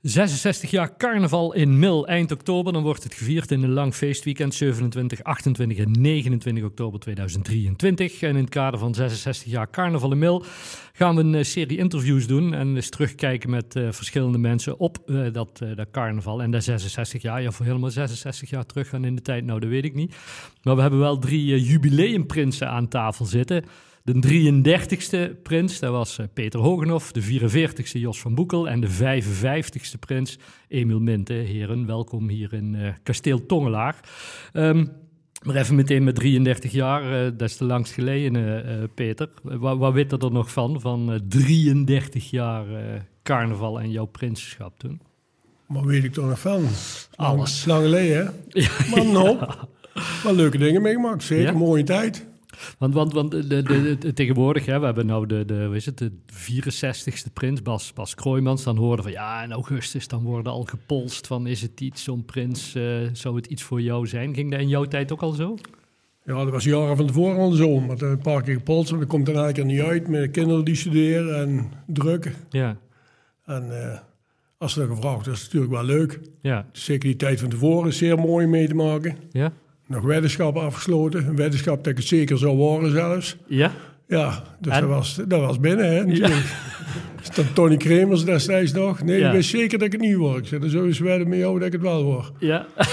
66 jaar carnaval in Mil eind oktober. Dan wordt het gevierd in een lang feestweekend 27, 28 en 29 oktober 2023. En in het kader van 66 jaar carnaval in Mil gaan we een eh, serie interviews doen. En eens terugkijken met uh, verschillende mensen op uh, dat, dat carnaval. En dat 66 jaar, ja voor helemaal 66 jaar terug gaan in de tijd, nou dat weet ik niet. Maar we hebben wel drie jubileumprinsen aan tafel zitten. De 33ste prins, dat was Peter Hogenhoff. De 44ste Jos van Boekel. En de 55ste prins Emiel Minte. Heren, welkom hier in uh, Kasteel Tongelaar. Um, maar even meteen met 33 jaar, uh, dat is de langst geleden, uh, Peter. Wat, wat weet je er nog van, van 33 jaar carnaval en jouw prinsschap toen? Wat weet ik er nog van? Alles. Lang, lang geleden, hè? Ja, maar wel leuke dingen meegemaakt. Zeker, ja? mooie tijd. Want, want, want de, de, de, tegenwoordig, hè, we hebben nou de, de, is het, de 64ste prins, Bas, Bas Kroijmans. Dan hoorden van ja, in augustus dan worden al gepolst van is het iets, zo'n prins, uh, zou het iets voor jou zijn? Ging dat in jouw tijd ook al zo? Ja, dat was jaren van tevoren al zo. Maar een paar keer gepolst en dat komt er eigenlijk niet uit met kinderen die studeren en druk. Ja. En uh, als ze dan gevraagd is het natuurlijk wel leuk. Ja. Zeker die tijd van tevoren is zeer mooi mee te maken. Ja nog weddenschap afgesloten. Een weddenschap dat ik het zeker zou worden zelfs. Ja? Ja, dus dat, was, dat was binnen, hè, natuurlijk. Ja. Dan Tony Kremers destijds nog. Nee, ja. ik wist zeker dat ik het niet word. Ik zei, dan wedden met jou dat ik het wel word. Ja.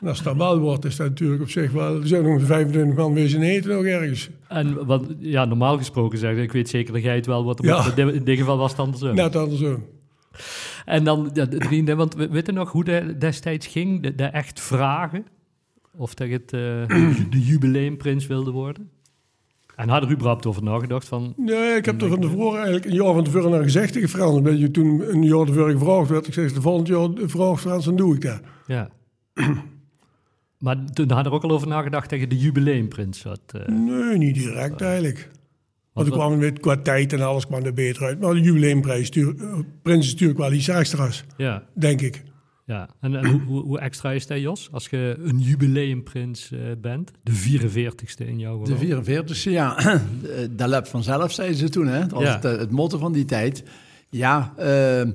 En als het dan wel wordt, is dat natuurlijk op zich wel... Er zijn nog 25 man wezen eten nog ergens. En wat, ja, normaal gesproken zeg ik, weet zeker dat jij het wel wordt. Ja. In dit geval was het andersom. Net andersom. En dan, want we weten nog hoe dat destijds ging? De, de echt vragen? Of dat het, uh, de jubileumprins wilde worden? En had er überhaupt over nagedacht? Van, nee, ik heb er van tevoren eigenlijk een jaar van tevoren naar gezegd tegen Frans. Ben je toen een jaar tevoren gevraagd werd, ik zeg de volgende jaar vraag Frans, dan doe ik dat. Ja. maar toen had er ook al over nagedacht dat je de jubileumprins had? Uh, nee, niet direct uh, eigenlijk. Want ik kwam met qua tijd en alles kwam er beter uit. Maar de jubileumprijs, prins is natuurlijk wel iets extra's, ja. denk ik. Ja, en, en hoe, hoe, extra is dat, Jos? Als je een jubileumprins uh, bent, de 44ste in jouw geval. De 44ste, ja. dat loopt vanzelf, zeiden ze toen. Hè? Dat was Ja. het, het motto van die tijd. Ja, uh,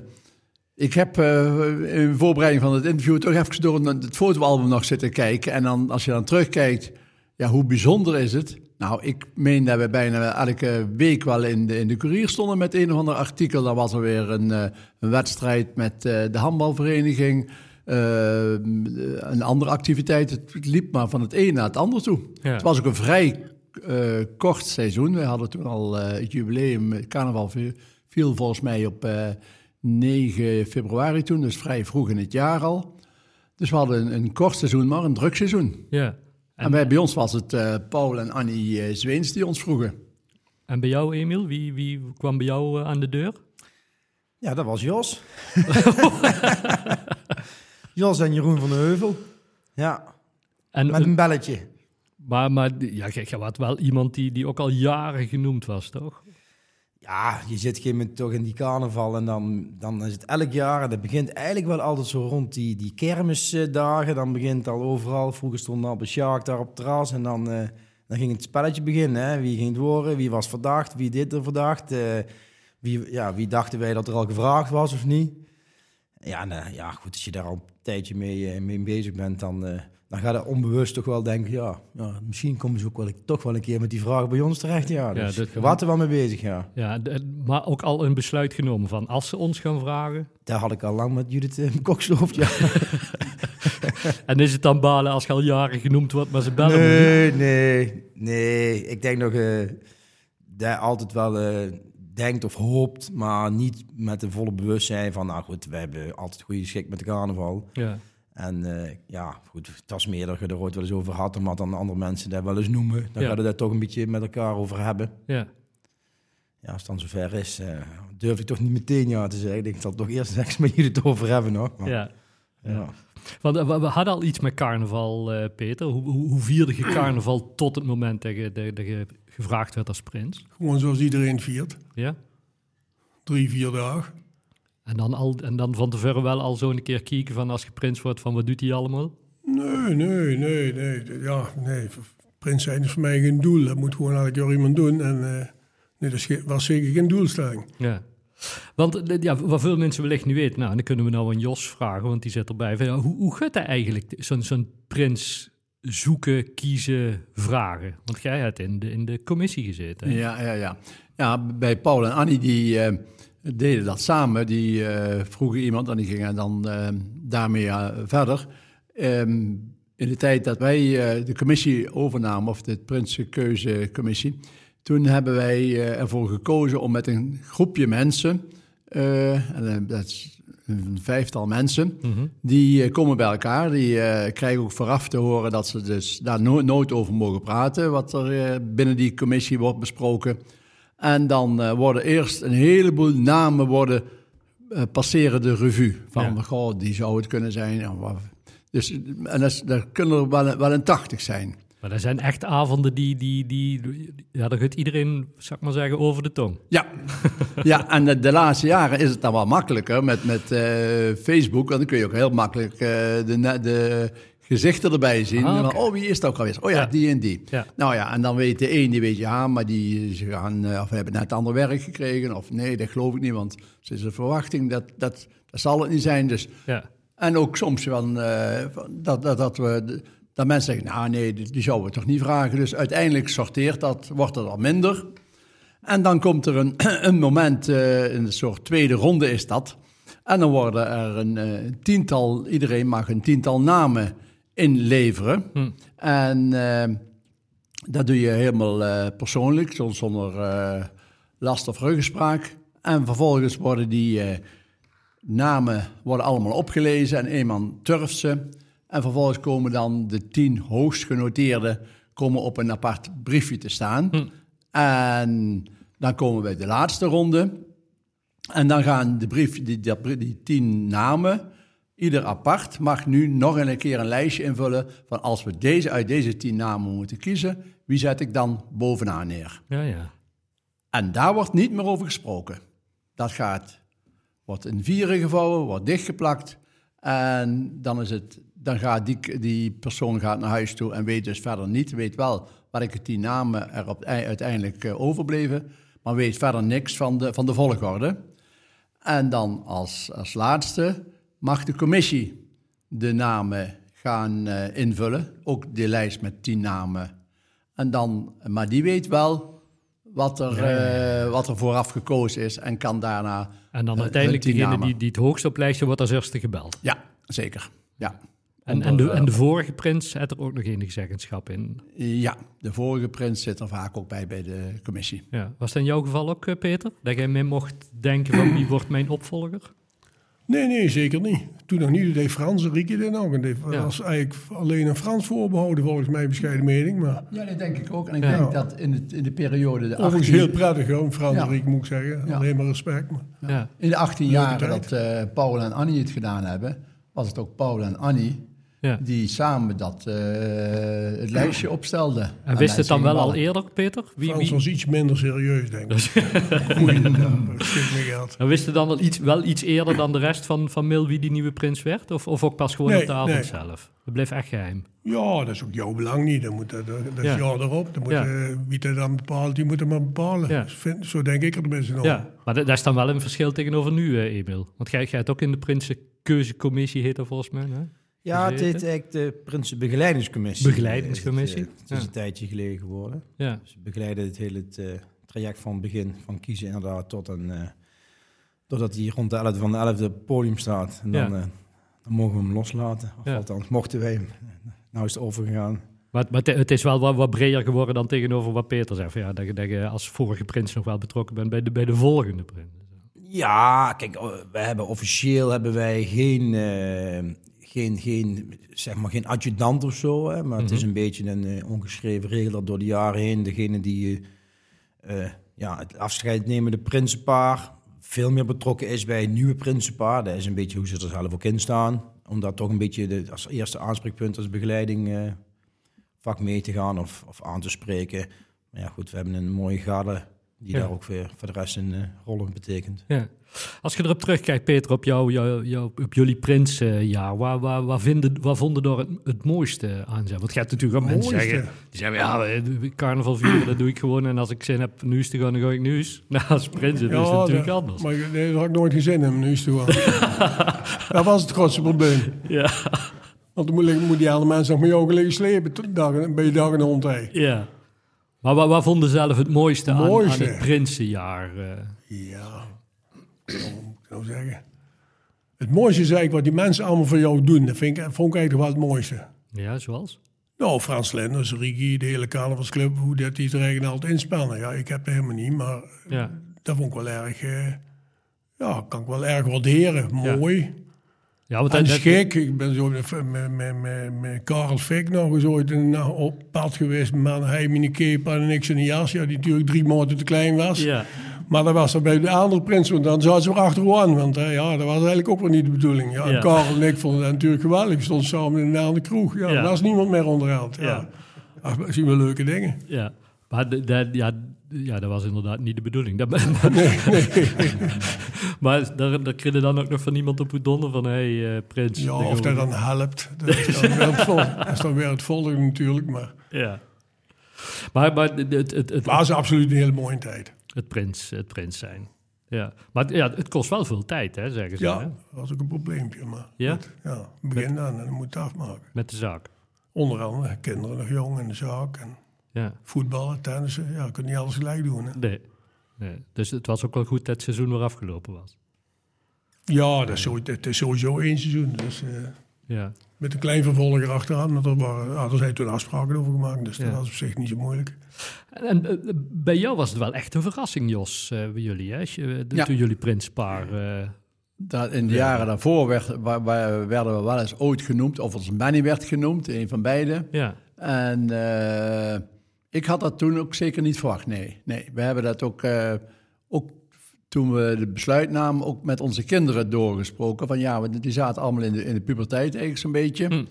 ik heb uh, in voorbereiding van het interview toch even door het fotoalbum nog zitten kijken. En dan, als je dan terugkijkt, ja, hoe bijzonder is het? Nou, ik meen dat we bijna elke week wel in de, in de courier stonden met een of ander artikel. Dan was er weer een, uh, een wedstrijd met uh, de handbalvereniging. Uh, een andere activiteit. Het liep maar van het een naar het ander toe. Ja. Het was ook een vrij kort seizoen. We hadden toen al het jubileum. Het carnaval viel volgens mij op 9 februari toen. Dus vrij vroeg in het jaar al. Dus we hadden een, een kort seizoen, maar een druk seizoen. Ja. En, en bij, bij, ons was het uh, Paul en Annie uh, Zweens die ons vroegen. En bij jou, Emiel, wie, wie kwam bij jou uh, aan de deur? Ja, dat was Jos. Jos en Jeroen van de Heuvel. Ja, en, met een belletje. Maar, maar ja, je had wel iemand die, die ook al jaren genoemd was, toch? Ja, je zit moment toch in die carnaval en dan, dan is het elk jaar. En dat begint eigenlijk wel altijd zo rond die, die kermisdagen. Dan begint al overal. Vroeger stond al Sjaak daar op het terras en dan, uh, dan ging het spelletje beginnen. Hè? Wie ging het worden? Wie was verdacht? Wie dit er verdacht? Uh, wie, ja, wie dachten wij dat er al gevraagd was of niet? Ja, nou, ja goed, als je daar al een tijdje mee, uh, mee bezig bent, dan, dan ga je onbewust toch wel denken... Ja, ja misschien komen ze ook wel, toch wel een keer met die vraag bij ons terecht. Ja, dus ja, er wel mee bezig, ja. Ja, maar ook al een besluit genomen van als ze ons gaan vragen... Daar had ik al lang met Judith uh, Kokstof, ja. en is het dan balen als je al jaren genoemd wordt, maar ze bellen Nee, nee, nee. Ik denk nog uh, dat altijd wel uh, denkt of hoopt, maar niet met een volle bewustzijn van... Nou goed, we hebben altijd goede schik met de carnaval. Ja. En uh, ja, goed, het was meer dat je er ooit wel eens over had, maar dan andere mensen dat wel eens noemen. Dan ja. gaan we daar toch een beetje met elkaar over hebben. Ja. Ja, als het dan zover is, uh, durf ik toch niet meteen ja te zeggen. Ik denk dat toch eerst eens met jullie het over hebben nog. Maar, ja. ja. ja. Want uh, we hadden al iets met carnaval, uh, Peter. Hoe, hoe, hoe, vierde je carnaval tot het moment dat je, dat, dat je gevraagd werd als prins? Gewoon zoals iedereen viert. Ja? Drie, vier dagen. En dan, al, en dan van tevoren wel al zo een keer kijken van als je prins wordt, van wat doet hij allemaal? Nee, nee, nee, nee. Ja, nee. Prins zijn is voor mij geen doel. Dat moet gewoon elk jaar iemand doen. En uh, nee, dat was zeker geen doelstelling. Ja. Want ja, wat veel mensen wellicht niet weten, nou, dan kunnen we nou aan Jos vragen, want die zit erbij. Van, hoe, hoe gaat dat eigenlijk, zo'n zo'n prins zoeken, kiezen, vragen? Want jij hebt in de, in de commissie gezeten. Ja, ja, ja. Ja, bij Paul en Annie, die uh, deden dat samen. Die uh, vroegen iemand en die gingen dan uh, daarmee verder. Um, in de tijd dat wij de commissie overnamen, of de Prinsenkeuzecommissie, toen hebben wij ervoor gekozen om met een groepje mensen, en dat is een vijftal mensen, mhm. die komen bij elkaar. Die krijgen ook vooraf te horen dat ze dus daar nooit over mogen praten, wat er binnen die commissie wordt besproken. En dan uh, worden eerst een heleboel namen worden, uh, passeren de revue. Van, ja. goh, die zou het kunnen zijn. Dus, en dat, dat kunnen er wel, wel een tachtig zijn. Maar er zijn echt avonden die, die, die ja, daar gaat iedereen, zeg maar zeggen, over de tong. Ja, ja en de, de, laatste jaren is het dan wel makkelijker met, met uh, Facebook. Want dan kun je ook heel makkelijk de, de gezichten erbij zien. Ah, oh, wie is dat ook alweer? Oh ja, die en die. Nou ja, en dan weet de een, die weet ja, maar die ze gaan, uh, of hebben net ander werk gekregen. Of nee, dat geloof ik niet, want het is een verwachting. Dat, dat, dat zal het niet zijn. Dus. Ja. En ook soms van, uh, dat, dat, dat we... Dat mensen zeggen, nou nee, die, die zouden we toch niet vragen. Dus uiteindelijk sorteert dat, wordt er dan minder. En dan komt er een, een moment, uh, een soort tweede ronde is dat. En dan worden er een uh, tiental, iedereen mag een tiental namen inleveren. Hm. En uh, dat doe je helemaal uh, persoonlijk, zonder uh, last of ruggespraak. En vervolgens worden die namen worden allemaal opgelezen en eenmaal turft ze. En vervolgens komen dan de tien hoogst genoteerden komen op een apart briefje te staan. Hm. En dan komen we bij de laatste ronde. En dan gaan de brief, die, die, die tien namen Ieder apart mag nu nog een keer een lijstje invullen van als we deze uit deze tien namen moeten kiezen, wie zet ik dan bovenaan neer? Ja, ja. En daar wordt niet meer over gesproken. Dat gaat, wordt in vieren gevouwen, wordt dichtgeplakt en dan is het, dan gaat die, die persoon gaat naar huis toe en weet dus verder niet, weet wel welke tien namen er op, uiteindelijk uh, overbleven, maar weet verder niks van de, van de volgorde. En dan als, als laatste mag de commissie de namen gaan uh, invullen. Ook de lijst met tien namen. En dan, maar die weet wel wat er, ja, uh, wat er vooraf gekozen is en kan daarna. En dan uiteindelijk degene die, die het hoogst op lijstje wordt als eerste gebeld. Ja, zeker. Ja. En, en, de, en de vorige prins zit er ook nog enige zeggenschap in? Ja, de vorige prins zit er vaak ook bij bij de commissie. Ja. Was dat in jouw geval ook, eh, Peter? Dat jij mee mocht denken van wie wordt mijn opvolger? Nee, nee, zeker niet. Toen nog niet. De Frans, Rieke dit nog. En dat was eigenlijk alleen een Frans voorbehouden, volgens mij, bescheiden mening. Maar... Ja, dat denk ik ook. En ik denk dat in de, in de periode... De 18... heel prettig, hoor, Frans ja. Riek, moet ik zeggen. Alleen maar respect. Maar... In de 18 jaar dat uh, Paul en Annie het gedaan hebben, was het ook Paul en Annie ja. die samen dat, uh, het lijstje opstelden. En, wist het dan wel al eerder, Peter? Wie, Frans was iets minder serieus, denk ik. en wist het dan al iets, wel iets eerder dan de rest van, van Mil wie die nieuwe prins werd? Of, of ook pas gewoon op de avond nee. zelf? Het bleef echt geheim. Ja, dat is ook jouw belang niet. Dat, moet, dat, dat is ja. jou erop. Dat moet, ja. uh, wie dat dan bepaalt, die moet het maar bepalen. Ja. Vind, zo denk ik er tenminste over. Ja, maar dat, dat, is dan wel een verschil tegenover nu, uh, Emil. Want jij, jij hebt ook in de Prinsenkeuzecommissie, heet dat volgens mij, hè? Ja, het heet eigenlijk de Prinsenbegeleidingscommissie. Begeleidingcommissie. Het is, het is een tijdje geleden geworden. Ja. Dus we begeleiden het hele uh, traject van het begin, van kiezen inderdaad, tot een, uh, totdat hij rond de 11 van de 11e podium staat. En dan, ja. uh, dan mogen we hem loslaten. Of ja. althans, mochten wij hem. Nou is het overgegaan. Maar, maar het is wel wat, wat, breder geworden dan tegenover wat Peter zegt. Ja, dat, je, dat je als vorige prins nog wel betrokken bent bij de, bij de volgende prins. Ja, kijk, we hebben officieel hebben wij geen, geen, geen, zeg maar geen adjudant of zo. Hè, maar het is mhm. een beetje een uh, ongeschreven regel dat door de jaren heen degene die uh, ja, het afscheid nemende prinsenpaar veel meer betrokken is bij het nieuwe prinsenpaar. Dat is een beetje hoe ze er zelf ook in staan. Om dat toch een beetje de, als eerste aanspreekpunt, als begeleiding uh, vak mee te gaan of, of aan te spreken. Maar ja, goed, we hebben een mooie gade die daar ook weer voor de rest een uh, rol in betekent. Ja. Als je erop terugkijkt, Peter, op, jou, jou, jou op jullie Prinsenjaar, waar, waar, waar, vinden, waar vonden door het, het mooiste aan zijn? Want je hebt natuurlijk ook mensen zeggen, die zeggen, ja, carnaval vieren, dat doe ik gewoon. En als ik zin heb nieuws te gaan, dan ga ik nieuws. Nou, als Prinsen ja, is het natuurlijk anders. Maar nee, daar had ik nooit geen zin in, nieuws te gaan. dat was het grootste probleem. Ja. Want dan moet, moet die andere mensen nog met jou liggen slepen, bij je dag en hond. Ja. Maar waar, waar vonden zelf het mooiste, mooiste. Aan, aan, het Prinsenjaar? Uh? Ja, hoe ik nou zeggen? Het mooiste is eigenlijk wat die mensen allemaal voor jou doen. Dat vind ik, vond ik eigenlijk wel het mooiste. Ja, zoals? Nou, Frans Lenders, Rigi, de hele carnavalsclub, hoe dat die er eigenlijk altijd inspannen. Ja, ik heb het helemaal niet, maar ja. dat vond ik wel erg... Uh, ja, kan ik wel erg waarderen. Mooi. Ja, want en dat, gek. Ik ben zo met, met, met, met Karel Fik nog eens ooit een, op pad geweest. Maar hij een kepa en niks in een jas. Ja, die natuurlijk drie maanden te klein was. Ja. Maar dat was er bij de andere prins, want dan zaten ze weer achteraan. Want uh, ja, dat was eigenlijk ook weer niet de bedoeling. Ja, ja. Karel en ik vonden dat natuurlijk geweldig. We stonden samen in de kroeg. Ja, ja. er was niemand meer onderhand. Ja. ja. Ach, zien we leuke dingen. Ja, maar de, ja, ja, dat was inderdaad niet de bedoeling. Dat, nee, nee. maar daar, daar kreeg je dan ook nog van iemand op het donder van... hé, hey, uh, prins. Ja, of dat dan helpt. Dat is dan, weer het, vol, dat is dan weer het volgende natuurlijk, maar... Ja. Maar, maar het, het, het, het was absoluut een hele mooie tijd. Het prins, het prins zijn. Ja, maar ja, het kost wel veel tijd, hè, zeggen ze. Ja, dat was ook een probleempje, maar... Ja? Met, ja, begin dan en dan moet het afmaken. Met de zaak? Onder andere, kinderen nog jong in de zaak en... Ja. Voetballen, tennissen, ja, je kunt niet alles gelijk doen. Hè? Nee. nee. Dus het was ook wel goed dat het seizoen weer afgelopen was. Ja, dat is, zo, het is sowieso één seizoen. Dus, uh, ja. Met een klein vervolger achteraan. Maar er, waren, ah, er zijn toen afspraken over gemaakt, dus dat was op zich niet zo moeilijk. En, en uh, bij jou was het wel echt een verrassing, Jos, uh, bij jullie, hè? De, ja. toen jullie prinspaar... Dat in de jaren daarvoor werd, werden we wel eens ooit genoemd, of als Benny werd genoemd, een van beide. Ja. En ik had dat toen ook zeker niet verwacht, nee. nee. We hebben dat ook, uh, ook toen we de besluit namen, ook met onze kinderen doorgesproken. Van ja, die zaten allemaal in de, in de puberteit eigenlijk zo'n beetje. Hm.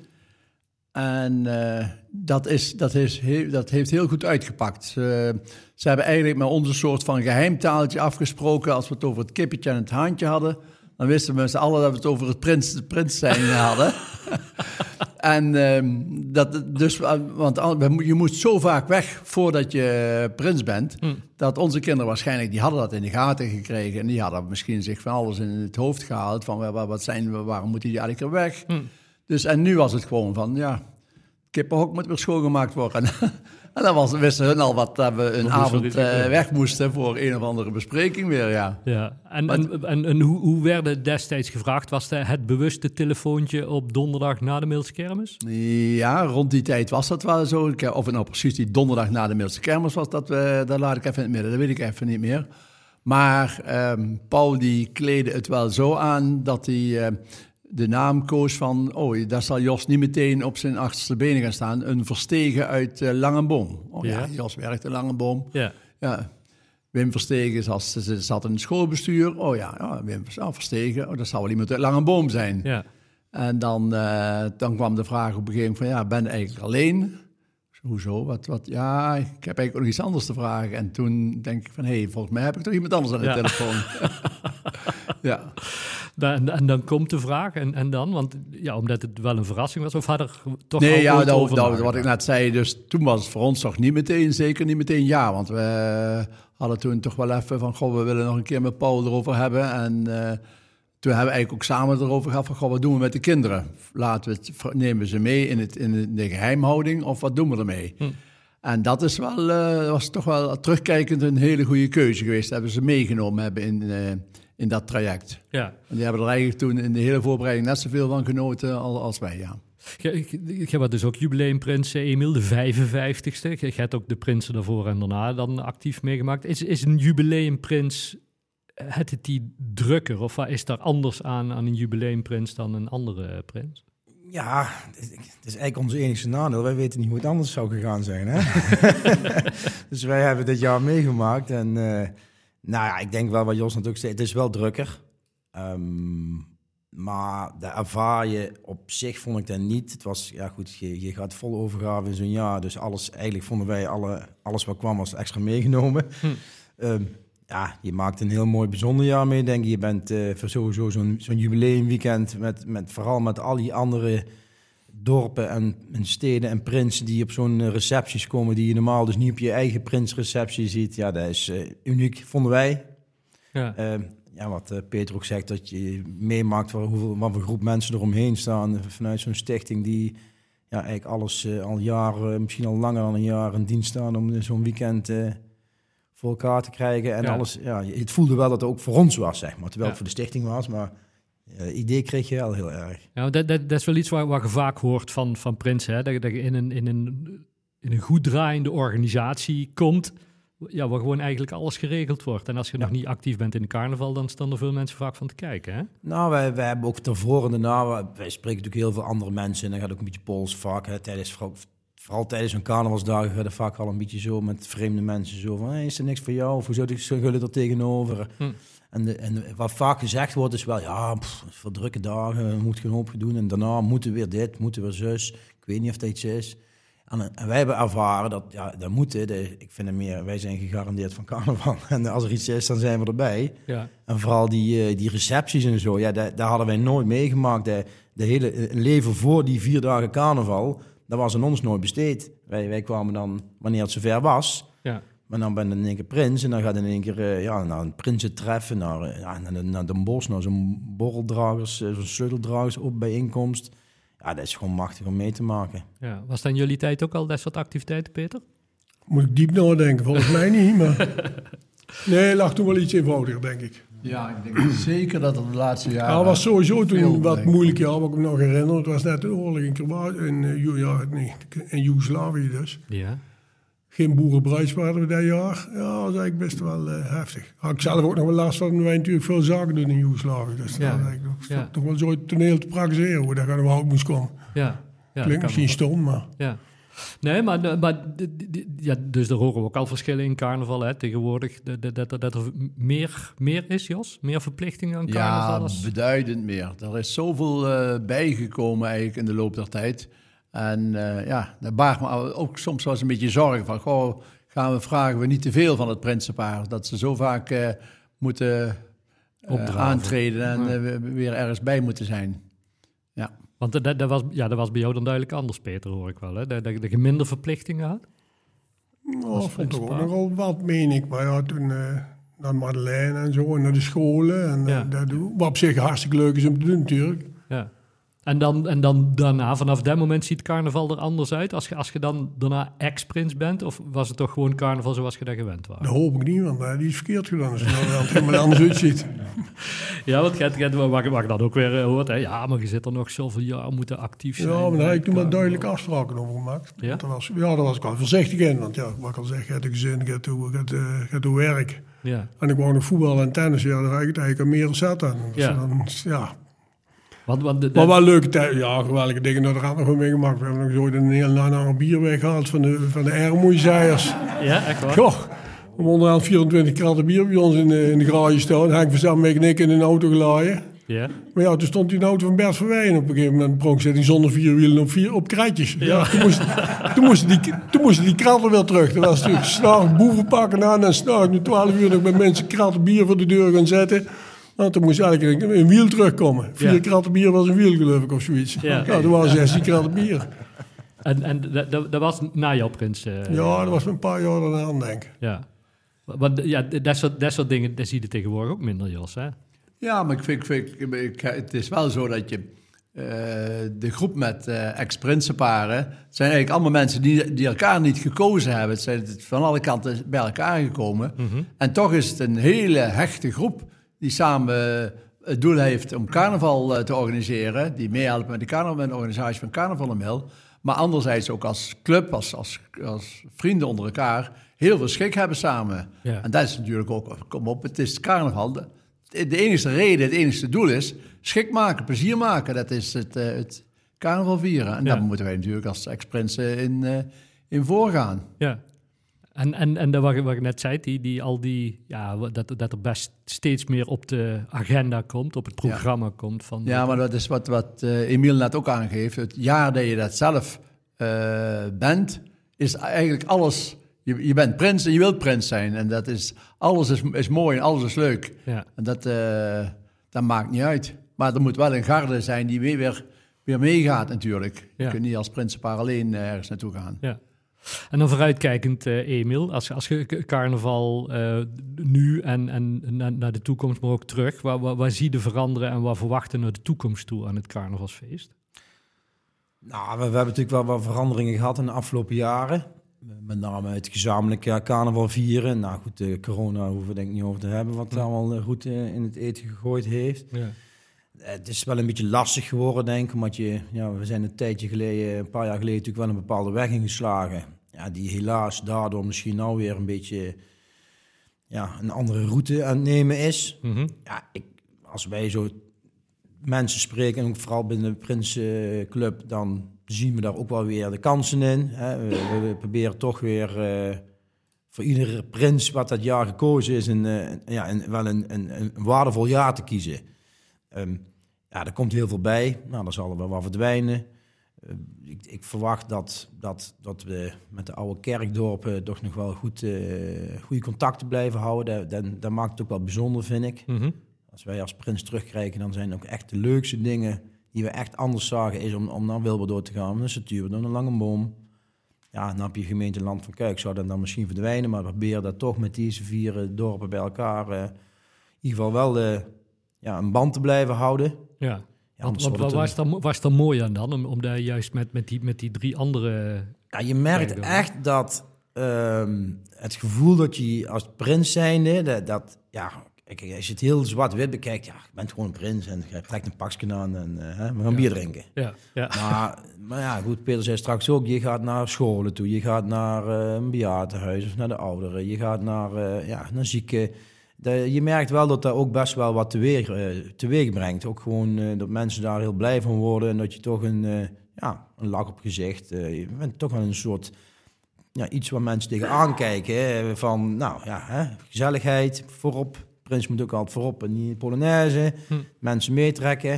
En uh, dat, is, dat, is heel, dat heeft heel goed uitgepakt. ze hebben eigenlijk met ons een soort van geheimtaaltje afgesproken. Als we het over het kippetje en het haantje hadden, dan wisten we met z'n allen dat we het over het prins, de prins zijn hadden. En uh, dat, dus, want je moest zo vaak weg voordat je prins bent, hm. dat onze kinderen waarschijnlijk, die hadden dat in de gaten gekregen en die hadden misschien zich van alles in het hoofd gehaald, van wat zijn we, waarom moet die elke keer weg? Hm. Dus en nu was het gewoon van, ja, kippenhok moet weer schoongemaakt worden. En dan was, wisten hun al wat dat we een avond uh, weg moesten voor een of andere bespreking weer, ja. ja. En, en, en, en, hoe, hoe werd destijds gevraagd? Was het, het bewuste telefoontje op donderdag na de Kermis? Ja, rond die tijd was dat wel zo. Of het nou precies die donderdag na de Kermis was, dat, we, dat laat ik even in het midden. Dat weet ik even niet meer. Maar um, Paul die kleedde het wel zo aan dat hij... Uh, de naam koos van, oh, daar zal Jos niet meteen op zijn achterste benen gaan staan. Een verstegen uit uh, Langenboom. Oh ja, Jos werkt in Langenboom. Ja. ja. Wim Verstegen zat, zat in het schoolbestuur. Oh ja, ja Wim oh, Verstegen, oh, dat zal wel iemand uit Langenboom zijn. Ja. En dan, uh, dan kwam de vraag op een gegeven moment van, ja, ben eigenlijk alleen? Hoezo? Wat, wat? Ja, ik heb eigenlijk nog iets anders te vragen. En toen denk ik van, hé, hey, volgens mij heb ik toch iemand anders aan de telefoon. ja. En, en, dan komt de vraag, en, en dan? Want ja, omdat het wel een verrassing was, of had er toch Nee, ja, dat, dat, wat ik net zei, dus toen was het voor ons toch niet meteen, zeker niet meteen ja. Want we hadden toen toch wel even van, goh, we willen nog een keer met Paul erover hebben. En uh, toen hebben we eigenlijk ook samen erover gehad van, goh, wat doen we met de kinderen? Laten we het, nemen we ze mee in, het, in de geheimhouding of wat doen we ermee? Hm. En dat is wel, uh, was toch wel terugkijkend een hele goede keuze geweest. Dat hebben ze meegenomen hebben in, uh, in dat traject. Ja. En die hebben er eigenlijk toen in de hele voorbereiding net zoveel van genoten als wij, ja. Je was dus ook jubileumprins Emil, de 55ste. Je hebt ook de prinsen daarvoor en daarna dan actief meegemaakt. Is, is een jubileumprins, het het die drukker? Of is daar anders aan, aan een jubileumprins dan een andere prins? Ja, het is eigenlijk onze enige nadeel. Wij weten niet hoe het anders zou gegaan zijn. Hè? dus wij hebben dit jaar meegemaakt en... Uh, nou ja, ik denk wel wat Jos natuurlijk zei. Het is wel drukker. Um, maar de ervaar je op zich vond ik dat niet. Het was, ja goed, je, je gaat vol overgave in zo'n jaar. Dus alles, eigenlijk vonden wij alle, alles wat kwam was extra meegenomen. Hm. Ehm, ja, je maakt een heel mooi bijzonder jaar mee, denk ik. Je bent uh, voor sowieso zo'n zo'n jubileumweekend met, met vooral met al die andere dorpen en, en steden en prinsen die op zo'n recepties komen die je normaal dus niet op je eigen prinsreceptie ziet. Ja, dat is uniek, vonden wij. Ja. Ehm, ja, wat Peter ook zegt, dat je meemaakt waar, hoeveel, wat voor groep mensen eromheen staan vanuit zo'n stichting die ja, eigenlijk alles al jaren, misschien al langer dan een jaar in dienst staan om zo'n weekend voor elkaar te krijgen. En alles, ja, het voelde wel dat het ook voor ons was, zeg maar. Terwijl het voor de stichting was, maar uh, idee kreeg je wel heel erg. Ja, dat, dat, dat is wel iets waar, waar je vaak hoort van, van Prins, hè? Dat, dat je in een, in, een, in een goed draaiende organisatie komt ja, waar gewoon eigenlijk alles geregeld wordt. En als je nog niet actief bent in de carnaval, dan staan er veel mensen vaak van te kijken. Hè? Nou, wij, wij hebben ook tevoren en daarna, wij spreken natuurlijk heel veel andere mensen. En dan gaat ook een beetje pols vaak. Hè, tijdens, vooral, tijdens een carnavalsdagen gaat het vaak al een beetje zo met vreemde mensen. Zo van, hey, is er niks voor jou? Of hoe zou jullie er tegenover? Hm. En, de, en wat vaak gezegd wordt is wel, ja, pff, voor drukke dagen, we moeten genoeg doen. En daarna moeten we weer dit, moeten we zus. Ik weet niet of dat iets is. En, wij hebben ervaren dat, ja, dat moet. ik vind het meer, wij zijn gegarandeerd van carnaval. En als er iets is, dan zijn we erbij. Ja. En vooral die, eh, die recepties en zo, ja, daar, hadden wij nooit meegemaakt. De, de hele eh, leven voor die vier dagen carnaval, dat was aan ons nooit besteed. Wij, wij kwamen dan, wanneer het zover was... Ja. Maar dan ben je in één keer prins en dan gaat in één keer uh, ja, naar een prinsen treffen, naar, ja, naar, naar Den Bosch, naar zo'n borreldragers, zo'n sleuteldragers op bijeenkomst ja, dat is gewoon machtig om mee te maken. Ja. Was dan jullie tijd ook al dat soort activiteiten, Peter? Moet ik diep nadenken, volgens mij niet, maar... Nee, lag toen wel iets eenvoudiger, denk ik. Ja, ik denk zeker dat het de laatste jaren... Ja, was sowieso toen wat moeilijk jaar, wat ik me nog herinner. Het was net een oorlog in Kroatië, in, uh, ja, nee, in Joegoslavië dus. Ja geen boerenbruis waren we dat jaar. Ja, dat was eigenlijk best wel uh, heftig. Had ik zelf ook nog wel last van, wij natuurlijk veel zaken doen in Joegoslavië. Dus ja. dat was ja. toch wel zo toneel te praktiseren hoe dat gaan we ook moest komen. Ja. ja Klinkt misschien stom, maar... Ja. Nee, maar, maar ja, dus er horen we ook al verschillen in carnaval hè, tegenwoordig. Dat, dat, dat er meer, meer is, Jos? Meer verplichtingen aan carnaval? Ja, beduidend meer. Er is zoveel uh, bijgekomen eigenlijk in de loop der tijd. En uh, ja, daar baart me ook soms wel eens een beetje zorgen van... Goh, gaan we, vragen we niet te veel van het prinsenpaar? Dat ze zo vaak uh, moeten aantreden en weer ergens bij moeten zijn. Want dat, dat, was, ja, dat was bij jou dan duidelijk anders, Peter, hoor ik wel. Hè? Dat, dat, je minder verplichtingen had? Nou, vond ook nogal wat, meen ik. Maar ja, toen naar Madeleine en zo, en naar de scholen. En, ja. dat, wat op zich hartstikke leuk is om te doen, natuurlijk. Ja. En dan, en dan daarna, vanaf dat moment ziet carnaval er anders uit? Als je, als je dan daarna ex-prins bent? Of was het toch gewoon carnaval zoals je dat gewend was? Dat hoop ik niet, want uh, die is verkeerd gedaan. Als je er helemaal anders uitziet. ja, want je, je, wat, wat je dan ook weer uh, hoort, hè? ja, maar je zit er nog zoveel jaar, moeten actief zijn. Ja, maar daar heb ik toen maar duidelijk afspraken over gemaakt. Ja? Dat was, ja, daar was ik wel voorzichtig in. Want ja, wat ik al zeg, je hebt een gezin, je hebt, je werk. Ja. En ik wou nog voetbal en tennis, ja, daar heb ik eigenlijk aan meer zetten. Dus ja. Dan, ja, want, want de, Maar wel leuke tijd. Ja, geweldige dingen dat er aan nog meegemaakt. We hebben nog zo een heel lange bier weggehaald van de, van de. Ja, echt waar? Goh. We onderaan 24 kratten bier bij ons in de, in de garage staan. Henk Verzam en ik in een auto gelaaien. Ja. Maar ja, toen stond die auto van Bert Verwijn op een gegeven moment. Pronk zit zonder vier wielen op, vier, op krijtjes. Ja. toen, moest, toen, moesten die, toen moesten die kratten weer terug. Dat was natuurlijk s'nachts boeven pakken aan en s'nachts om 12 uur nog met mensen kratten bier voor de deur gaan zetten. Want toen moest eigenlijk een, wiel terugkomen. Vier ja. kratten bier was een wiel, geloof ik, of zoiets. Ja, ja toen waren 16 kratten bier. En, en dat, dat was na jouw prins? Uh, ja, dat was een paar jaar daarna, denk ik. Ja. Want ja, dat soort, dat soort dingen, dat zie je tegenwoordig ook minder, Jos, hè? Ja, maar ik vind, vind ik, het is wel zo dat je... Uh, de groep met uh, ex-prinsenparen zijn eigenlijk allemaal mensen die, die elkaar niet gekozen hebben. Het zijn van alle kanten bij elkaar gekomen. Mm -hmm. En toch is het een hele hechte groep die samen eh, het doel heeft om carnaval eh, te organiseren, die meehelpt met de, carnaval, met de organisatie van Carnaval en Mil, maar anderzijds ook als club, als, als, als vrienden onder elkaar, heel veel schik hebben samen. En dat is natuurlijk ook, kom op, het is carnaval. De, de enige reden, het enige doel is schik maken, plezier maken. Dat is het, uh, het carnaval vieren. En ja. daar moeten wij natuurlijk als ex-prinsen in, in voorgaan. Ja. En, en, en dat wat, wat ik net zei, die, die, al die, ja, dat, dat er best steeds meer op de agenda komt, op het programma komt. Van ja, maar dat is wat, wat uh, Emiel net ook aangeeft. Het jaar dat je dat zelf uh, bent, is eigenlijk alles je, je bent prins en je wilt prins zijn. En dat is, alles is, is mooi en alles is leuk. Ja. En dat, eh, dat maakt niet uit. Maar er moet wel een garde zijn die weer, weer, weer meegaat natuurlijk. Ja. Je kunt niet als prinsenpaar alleen eh, ergens naartoe gaan. Ja. En dan vooruitkijkend, eh Emiel, als, als je carnaval eh, nu en, en na- naar de toekomst, maar ook terug, waar, waar, waar zie je veranderen en waar verwachten naar de toekomst toe aan het carnavalsfeest? Nou, we, we hebben natuurlijk wel wat veranderingen gehad in de afgelopen jaren. Met name het gezamenlijk ja, carnaval vieren. Nou goed, de corona hoeven we denk ik niet over te hebben, wat het allemaal eh, goed eh, in het eten gegooid heeft. Ja. Eh, Het is wel een beetje lastig geworden, denk ik, omdat je, ja, we zijn een tijdje geleden, een paar jaar geleden natuurlijk wel een bepaalde weg ingeslagen. Ja, die helaas daardoor misschien nou weer een beetje ja, een andere route aan het nemen is. Mhm. Ja, ik, als wij zo mensen spreken, en ook vooral binnen de Prinsenclub, dan zien we daar ook wel weer de kansen in. Hè. We, proberen toch weer eh, voor iedere prins wat dat jaar gekozen is, een, eh, ja, een, wel een, een, een waardevol jaar te kiezen. Ehm, ja, er komt heel veel bij. Nou, dan zal er wel wat verdwijnen. Eh, ik, ik verwacht dat, dat, dat we met de oude kerkdorpen toch nog wel goed, eh, goede contacten blijven houden. Dat, dat, dat maakt het ook wel bijzonder, vind ik. Mhm. Als wij als prins terugkijken, dan zijn ook echt de leukste dingen die we echt anders zagen, is om, om naar Wilberdoor te gaan. Een Satuur, dan een lange boom. Ja, dan heb je gemeente Land van Kuik, zou dat dan misschien verdwijnen, maar we proberen dat toch met deze vier eh, dorpen bij elkaar eh, in ieder geval wel ja, een band te blijven houden. Ja. Ja, Want, waar was dan, was dan mooi aan dan, om, om daar juist met, met, die, met die drie andere... Ja, je merkt echt dat ehm, het gevoel dat je als prins zijnde, dat, dat ja, kijk, als je het heel zwart-wit bekijkt, ja, je bent gewoon een prins en je trekt een pakje aan en hè, we gaan bier drinken. Ja, ja. Maar, maar ja, goed, Peter zei straks ook, je gaat naar scholen toe, je gaat naar eh, een bejaardenhuis of naar de ouderen, je gaat naar, eh, ja, naar zieken. De- je merkt wel dat dat ook best wel wat teweeg, eh, teweeg brengt. Ook gewoon eh, dat mensen daar heel blij van worden en dat je toch een, eh, ja, een lach op gezicht, je bent toch wel een soort, ja, iets waar mensen tegenaan kijken. Hè, van, nou ja, hè, gezelligheid, voorop. Prins moet ook altijd voorop en niet Polonaise. Hm. Mensen meetrekken.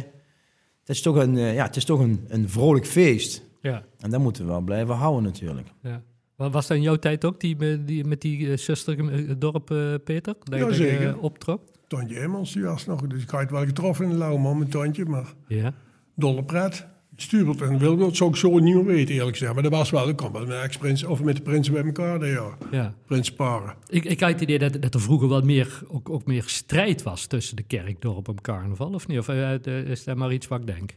Het is toch een, ja, het is toch een, een vrolijk feest. ja, En dat moeten we wel blijven houden natuurlijk. ja. Wa- Was dat in jouw tijd ook, die, met die, met die eh, zuster, eh, dorp, eh, Peter? Dat je- eh, optrok? Tontje Emmels, die was nog. Dus ik had wel getroffen in de Lauwman met Tontje, maar Ja. dolle pret. Stuurbelt en Wilbert zou ik zo niet meer weten, eerlijk gezegd. Maar dat was wel, ik kwam wel met, ex-prins, of met de prinsen bij elkaar, ja. ja. Prinsparen. Ik, ik had het idee dat, dat er vroeger wel meer, ook, ook meer strijd was tussen de kerkdorp en carnaval, of niet? Of eh, eh, is dat maar iets wat ik denk?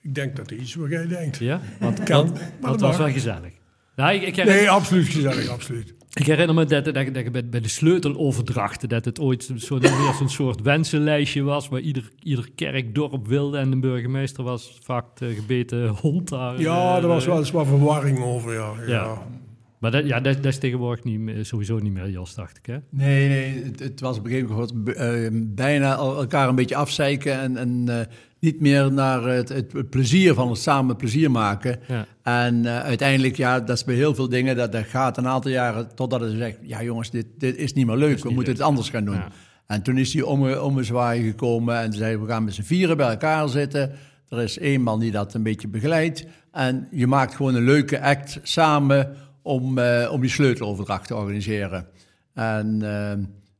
Ik denk dat er iets wat jij denkt. Ja? Want, Kan, want, maar want dat het was wel gezellig. Nou, ik, ik, herinner, Nee, absoluut gezellig, absoluut. ik herinner me dat, dat, dat ik bij, bij de sleuteloverdrachten, dat het ooit zo, meer zo'n soort wensenlijstje was, waar ieder, ieder kerkdorp wilde en de burgemeester was vaak de gebeten hond daar. Ja, eh, er was wel eens wat verwarring over, ja. ja. Ja. Maar dat, ja, dat, dat is tegenwoordig niet sowieso niet meer, Jos, dacht ik, hè? Nee, nee, het, het was op een gegeven moment eh, bijna elkaar een beetje afzeiken en, en eh, niet meer naar het, het plezier van het samen plezier maken. Ja. En eh, uiteindelijk, ja, dat is bij heel veel dingen, dat, dat gaat een aantal jaren totdat het zegt, ja jongens, dit, dit is niet meer leuk, we moeten leuk. het anders gaan doen. Ja. En toen is die omme, ommezwaai gekomen en zei, we gaan met z'n vieren bij elkaar zitten. Er is één man die dat een beetje begeleidt. En je maakt gewoon een leuke act samen om, eh, om die sleuteloverdracht te organiseren. En eh,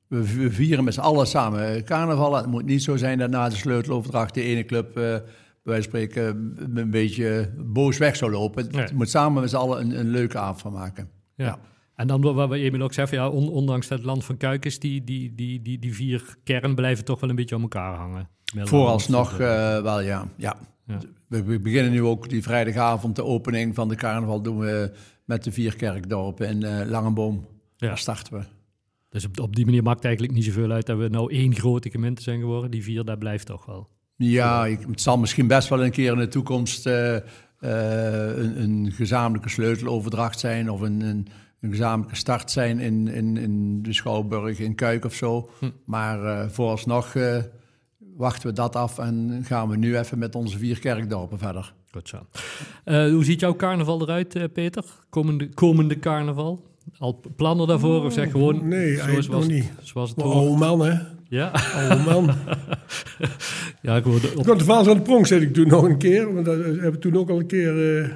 we, we vieren met z'n allen samen carnaval. Het moet niet zo zijn dat na de sleuteloverdracht de ene club... eh, bij spreken een beetje boos weg zou lopen. Nee. Het moet samen met z'n allen een, een leuke avond van maken. Ja. Ja. En dan wat we Emil ook zei, van, ja, on- ondanks dat het land van Kuik is, die, die, die, die, die vier kern blijven toch wel een beetje aan elkaar hangen. Vooralsnog eh, eh, wel, ja. ja. Ja. We, we beginnen nu ook die vrijdagavond, de opening van de carnaval, doen we met de vier kerkdorpen in eh Langenboom. Ja. Daar starten we. Dus op, op die manier maakt het eigenlijk niet zoveel uit dat we nou één grote gemeente zijn geworden. Die vier, dat blijft toch wel. Ja, ik, het zal misschien best wel een keer in de toekomst eh, eh, een, een gezamenlijke sleuteloverdracht zijn of een, een, een gezamenlijke start zijn in, in, in de Schouwburg, in Kuik of zo. Hm. Maar eh, vooralsnog wachten we dat af en gaan we nu even met onze vier kerkdorpen verder. Goed zo. Eh, hoe ziet jouw carnaval eruit, eh, Peter? Komende, komende carnaval? Al plannen daarvoor of zeg gewoon... Nee, eigenlijk zoals, nog niet. Zoals het Maar hoort? oude man, hè. Ja? Oude man. ja, Ik op, had de Vaals aan de Pronk zit ik toen nog een keer. Want dat hebben we toen ook al een keer eh,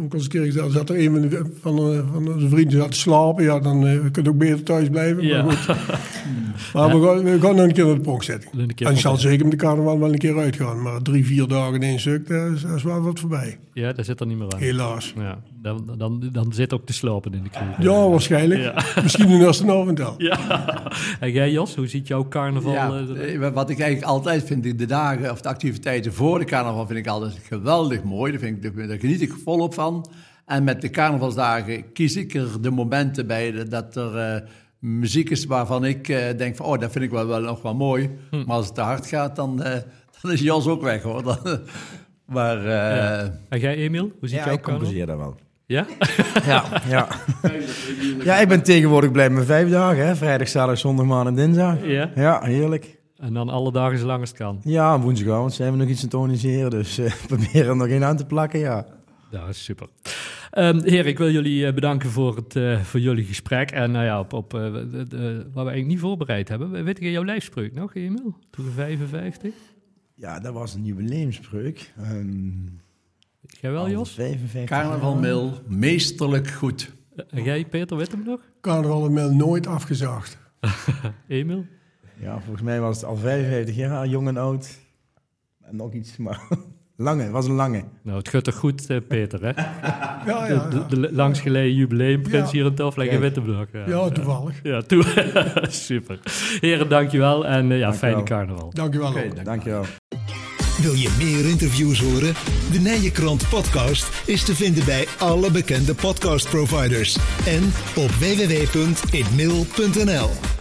ook als een keer gezegd, zat er een van, de, van, van onze vrienden zat te slapen. Ja, dan uh, kun je ook beter thuis blijven. Ja. Maar, goed. maar we, gaan, we gaan nog een keer naar de pronkzetting. En ik zal zeker met de carnaval wel een keer uitgaan. Maar drie, vier dagen in één stuk, dat is, dat is wel wat voorbij. Ja, daar zit er niet meer aan. Helaas. Ja, dan, dan, dan zit ook te slopen in de kroeg. Ja, waarschijnlijk. Misschien in de eerste avond wel. Ja. En jij Jos, hoe ziet jouw carnaval? Ja, eh, eh, wat ik eigenlijk altijd vind, de dagen of de activiteiten voor de carnaval vind ik altijd geweldig mooi. Daar, vind ik, daar geniet ik volop van. En met de carnavalsdagen kies ik er de momenten bij dat er eh, muziek is waarvan ik eh, denk van, oh, dat vind ik wel, wel nog wel mooi. Hm. Maar als het te hard gaat, dan, eh, dan is Jos ook weg hoor. Dan, maar eh, Ja. En jij Emiel, hoe ziet Ja, jouw ik compenseer dat wel. Ja? Ja, ja. ja, ik ben tegenwoordig blij met vijf dagen. Hè? Vrijdag, zaterdag, zondag, maandag en dinsdag. ja? Ja, heerlijk. En dan alle dagen zo lang als het kan. Ja, woensdagavond zijn we nog iets aan het organiseren. Dus eh proberen er nog één aan te plakken, ja. Ja, is super. Ehm heer, ik wil jullie eh, bedanken voor, het, eh, voor jullie gesprek. En nou ja, op, op, eh, de- de- wat we eigenlijk niet voorbereid hebben. Weet je jouw lijfspreuk nog, Emil? Toen 55? Ja, dat was een jubileumspreuk. Ehm Jij wel, Jos? 55 carnaval jaar. mil, meesterlijk goed. En jij, Peter, weet hem nog? Carnaval inmiddels nooit afgezaagd. Emil? Ja, volgens mij was het al 55 jaar, jong en oud. En nog iets, maar lange, het was een lange. Nou, het gaat toch goed, eh, Peter, hè? Ja, ja, De, ja. de, de langsgeleden jubileumprins Ja. hier in weet hem nog. Ja, ja toevallig. Ja, toe. Super. Heren, dankjewel. En eh, ja, Dankjewel. fijne carnaval. Wel. Oké, ook. dank. Dankjewel. Wil je meer interviews horen? De Nijenkrant podcast is te vinden bij alle bekende podcastproviders en op www.inmail.nl.